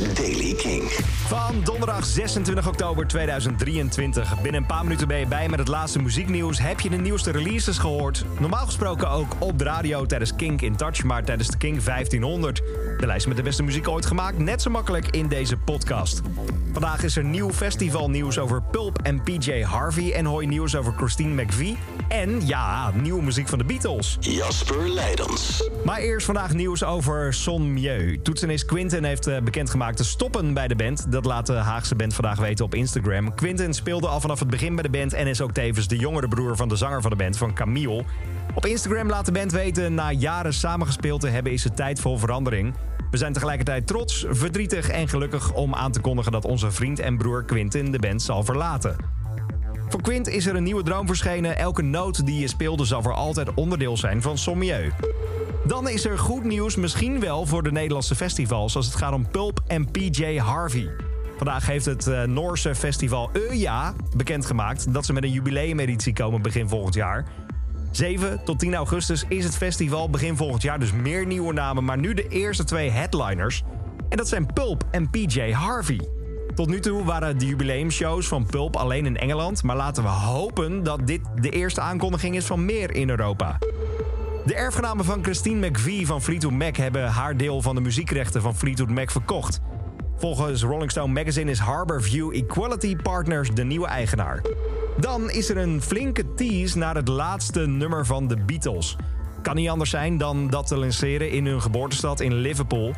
is Daily King. Van donderdag 26 oktober 2023. Binnen een paar minuten ben je bij met het laatste muzieknieuws. Heb je de nieuwste releases gehoord? Normaal gesproken ook op de radio tijdens Kink in Touch, maar tijdens de King 1500. De lijst met de beste muziek ooit gemaakt, net zo makkelijk in deze podcast. Vandaag is er nieuw festivalnieuws over Pulp en PJ Harvey... en hoor je nieuws over Christine McVie. En ja, nieuwe muziek van de Beatles. Jasper Leidens. Maar eerst vandaag nieuws over Son Mieu. Toetsenist Quinten heeft eh, bekendgemaakt te stoppen bij de band. Dat laat de Haagse band vandaag weten op Instagram. Quinten speelde al vanaf het begin bij de band... en is ook tevens de jongere broer van de zanger van de band, van Camille. Op Instagram laat de band weten... na jaren samengespeeld te hebben is het tijd voor verandering. We zijn tegelijkertijd trots, verdrietig en gelukkig om aan te kondigen... dat onze vriend en broer Quinten de band zal verlaten. Voor Quint is er een nieuwe droom verschenen. Elke noot die je speelde zal voor altijd onderdeel zijn van Sommieu. Dan is er goed nieuws, misschien wel voor de Nederlandse festivals... als het gaat om Pulp en PJ Harvey. Vandaag heeft het uh, Noorse festival Euja bekendgemaakt... dat ze met een jubileumeditie komen begin volgend jaar. 7 tot 10 augustus is het festival begin volgend jaar. Dus meer nieuwe namen, maar nu de eerste twee headliners. En dat zijn Pulp en PJ Harvey. Tot nu toe waren de jubileumshows van Pulp alleen in Engeland... maar laten we hopen dat dit de eerste aankondiging is van meer in Europa. De erfgenamen van Christine McVie van Fleetwood Mac... hebben haar deel van de muziekrechten van Fleetwood Mac verkocht. Volgens Rolling Stone Magazine is Harborview Equality Partners de nieuwe eigenaar. Dan is er een flinke tease naar het laatste nummer van de Beatles. Kan niet anders zijn dan dat te lanceren in hun geboortestad in Liverpool...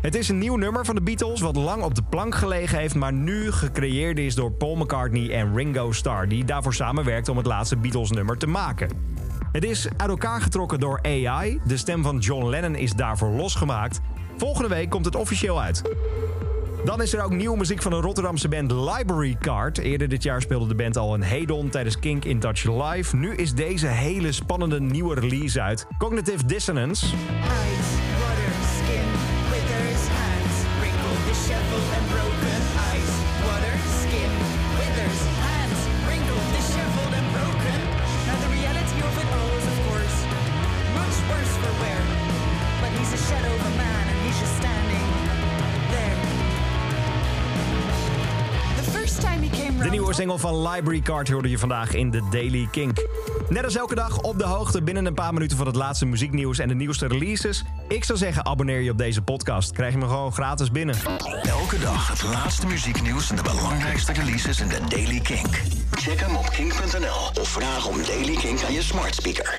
Het is een nieuw nummer van de Beatles wat lang op de plank gelegen heeft... maar nu gecreëerd is door Paul McCartney en Ringo Starr... die daarvoor samenwerkten om het laatste Beatles-nummer te maken. Het is uit elkaar getrokken door AI. De stem van John Lennon is daarvoor losgemaakt. Volgende week komt het officieel uit. Dan is er ook nieuwe muziek van de Rotterdamse band Library Card. Eerder dit jaar speelde de band al een Hedon tijdens Kink in Touch Live. Nu is deze hele spannende nieuwe release uit. Cognitive Dissonance. De nieuwe single van Library Card hoorde je vandaag in de Daily Kink. Net als elke dag op de hoogte binnen een paar minuten van het laatste muzieknieuws en de nieuwste releases. Ik zou zeggen, abonneer je op deze podcast. Krijg je me gewoon gratis binnen. Elke dag het laatste muzieknieuws en de belangrijkste releases in de Daily Kink. Check hem op kink.nl of vraag om Daily Kink aan je smart speaker.